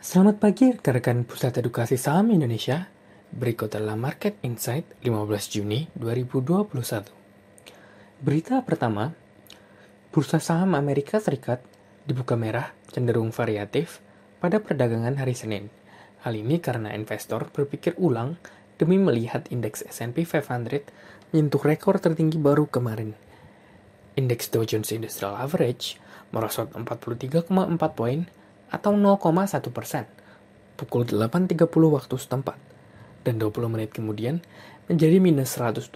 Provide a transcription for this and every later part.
Selamat pagi rekan-rekan Pusat Edukasi Saham Indonesia. Berikut adalah Market Insight 15 Juni 2021. Berita pertama, Bursa Saham Amerika Serikat dibuka merah cenderung variatif pada perdagangan hari Senin. Hal ini karena investor berpikir ulang demi melihat indeks S&P 500 menyentuh rekor tertinggi baru kemarin. Indeks Dow Jones Industrial Average merosot 43,4 poin atau 0,1 persen pukul 8.30 waktu setempat dan 20 menit kemudian menjadi minus 125,6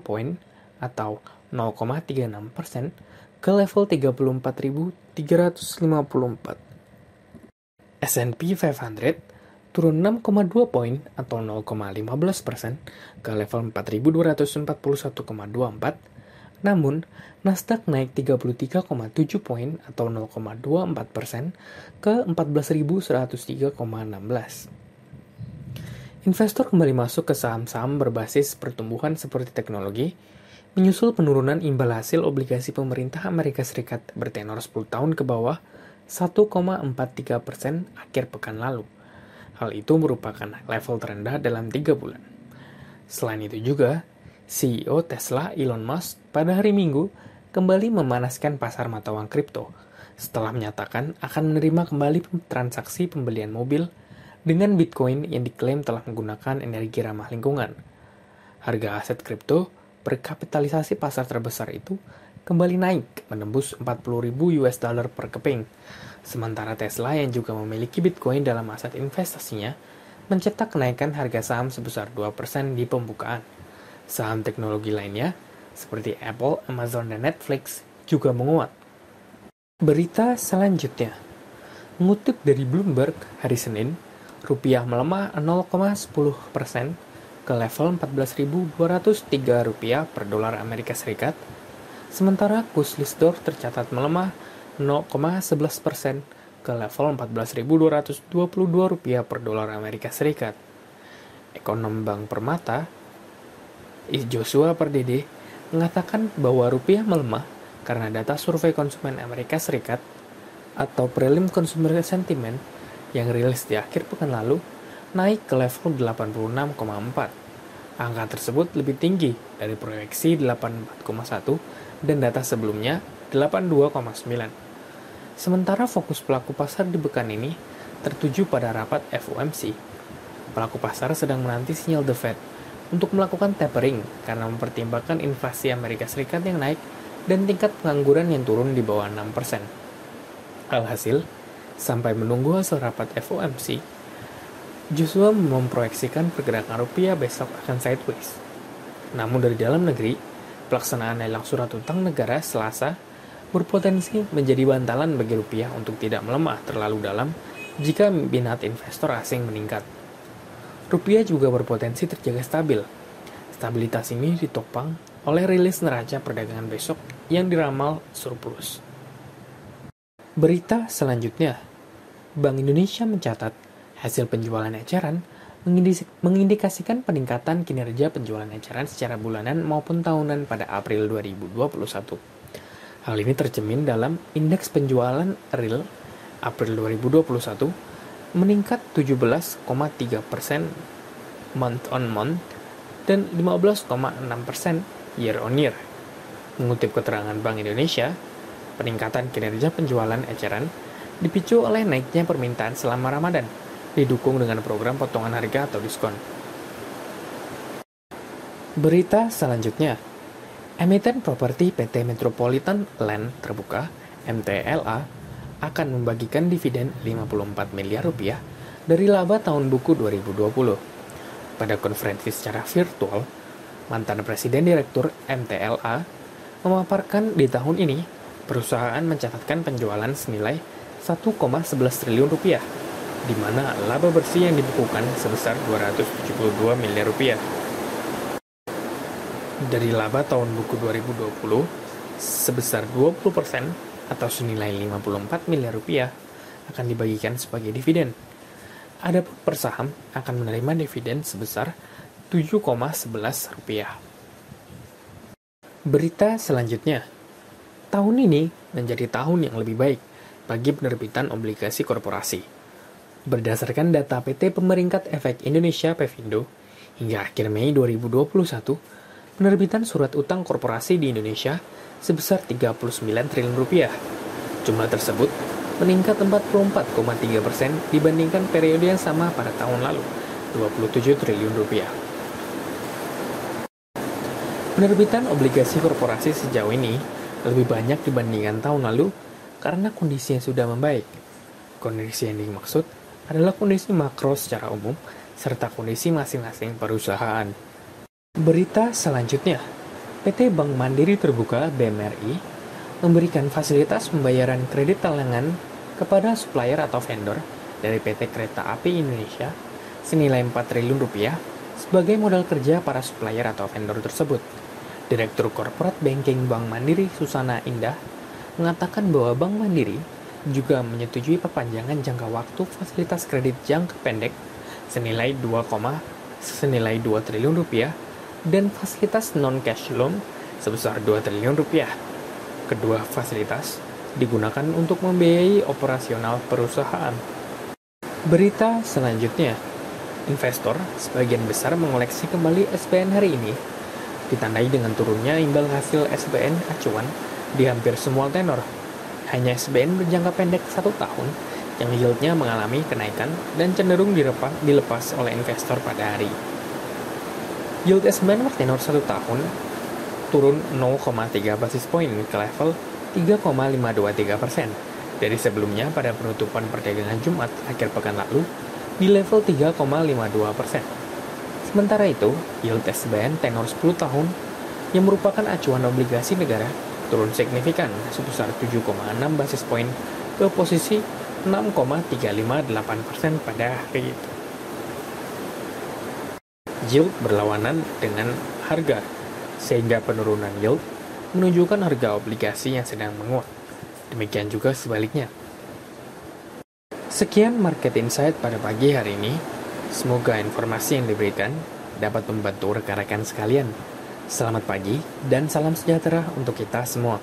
poin atau 0,36 persen ke level 34.354. S&P 500 turun 6,2 poin atau 0,15 persen ke level 4.241,24 namun, Nasdaq naik 33,7 poin atau 0,24 persen ke 14.103,16. Investor kembali masuk ke saham-saham berbasis pertumbuhan seperti teknologi, menyusul penurunan imbal hasil obligasi pemerintah Amerika Serikat bertenor 10 tahun ke bawah 1,43 persen akhir pekan lalu. Hal itu merupakan level terendah dalam tiga bulan. Selain itu juga, CEO Tesla Elon Musk pada hari Minggu kembali memanaskan pasar mata uang kripto setelah menyatakan akan menerima kembali transaksi pembelian mobil dengan Bitcoin yang diklaim telah menggunakan energi ramah lingkungan. Harga aset kripto berkapitalisasi pasar terbesar itu kembali naik menembus 40.000 US dollar per keping. Sementara Tesla yang juga memiliki Bitcoin dalam aset investasinya mencetak kenaikan harga saham sebesar 2% di pembukaan. Saham teknologi lainnya, seperti Apple, Amazon, dan Netflix, juga menguat. Berita selanjutnya, mengutip dari Bloomberg hari Senin, rupiah melemah 0,10 persen ke level 14.203 rupiah per dolar Amerika Serikat, sementara kurs Lisdor tercatat melemah 0,11 persen ke level 14.222 rupiah per dolar Amerika Serikat. Ekonom Bank Permata Joshua Pardede mengatakan bahwa rupiah melemah karena data survei konsumen Amerika Serikat atau Prelim Consumer Sentiment yang rilis di akhir pekan lalu naik ke level 86,4. Angka tersebut lebih tinggi dari proyeksi 84,1 dan data sebelumnya 82,9. Sementara fokus pelaku pasar di pekan ini tertuju pada rapat FOMC. Pelaku pasar sedang menanti sinyal The Fed untuk melakukan tapering karena mempertimbangkan inflasi Amerika Serikat yang naik dan tingkat pengangguran yang turun di bawah 6%. Alhasil, sampai menunggu hasil rapat FOMC, Joshua memproyeksikan pergerakan rupiah besok akan sideways. Namun dari dalam negeri, pelaksanaan lelang surat utang negara Selasa berpotensi menjadi bantalan bagi rupiah untuk tidak melemah terlalu dalam jika minat investor asing meningkat. Rupiah juga berpotensi terjaga stabil. Stabilitas ini ditopang oleh rilis neraca perdagangan besok yang diramal surplus. Berita selanjutnya, Bank Indonesia mencatat hasil penjualan eceran mengindikasikan peningkatan kinerja penjualan eceran secara bulanan maupun tahunan pada April 2021. Hal ini tercemin dalam indeks penjualan real April 2021 meningkat 17,3 persen month on month dan 15,6 persen year on year. Mengutip keterangan Bank Indonesia, peningkatan kinerja penjualan eceran dipicu oleh naiknya permintaan selama Ramadan, didukung dengan program potongan harga atau diskon. Berita selanjutnya, emiten properti PT Metropolitan Land Terbuka (MTLA) akan membagikan dividen 54 miliar rupiah dari laba tahun buku 2020. Pada konferensi secara virtual, mantan Presiden Direktur MTLA memaparkan di tahun ini perusahaan mencatatkan penjualan senilai 1,11 triliun rupiah, di mana laba bersih yang dibukukan sebesar 272 miliar rupiah. Dari laba tahun buku 2020 sebesar 20 persen atau senilai 54 miliar rupiah akan dibagikan sebagai dividen. Adapun per saham akan menerima dividen sebesar 7,11 rupiah. Berita selanjutnya, tahun ini menjadi tahun yang lebih baik bagi penerbitan obligasi korporasi. Berdasarkan data PT Pemeringkat Efek Indonesia Pevindo, hingga akhir Mei 2021, penerbitan surat utang korporasi di Indonesia sebesar 39 triliun rupiah. Jumlah tersebut meningkat 44,3 persen dibandingkan periode yang sama pada tahun lalu, 27 triliun rupiah. Penerbitan obligasi korporasi sejauh ini lebih banyak dibandingkan tahun lalu karena kondisi yang sudah membaik. Kondisi yang dimaksud adalah kondisi makro secara umum serta kondisi masing-masing perusahaan. Berita selanjutnya, PT Bank Mandiri Terbuka BMRI memberikan fasilitas pembayaran kredit talangan kepada supplier atau vendor dari PT Kereta Api Indonesia senilai 4 triliun rupiah sebagai modal kerja para supplier atau vendor tersebut. Direktur Corporate Banking Bank Mandiri Susana Indah mengatakan bahwa Bank Mandiri juga menyetujui perpanjangan jangka waktu fasilitas kredit jangka pendek senilai 2, senilai 2 triliun rupiah dan fasilitas non-cash loan sebesar 2 triliun rupiah. Kedua fasilitas digunakan untuk membiayai operasional perusahaan. Berita selanjutnya, investor sebagian besar mengoleksi kembali SBN hari ini, ditandai dengan turunnya imbal hasil SBN acuan di hampir semua tenor hanya SBN berjangka pendek satu tahun yang yieldnya mengalami kenaikan dan cenderung dilepas oleh investor pada hari. Yield SBN bertenor satu tahun turun 0,3 basis poin ke level 3,523 persen dari sebelumnya pada penutupan perdagangan Jumat akhir pekan lalu di level 3,52 persen. Sementara itu, yield SBN tenor 10 tahun yang merupakan acuan obligasi negara turun signifikan sebesar 7,6 basis poin ke posisi 6,358% pada hari itu. Yield berlawanan dengan harga, sehingga penurunan yield menunjukkan harga obligasi yang sedang menguat. Demikian juga sebaliknya. Sekian market insight pada pagi hari ini. Semoga informasi yang diberikan dapat membantu rekan-rekan sekalian Selamat pagi dan salam sejahtera untuk kita semua.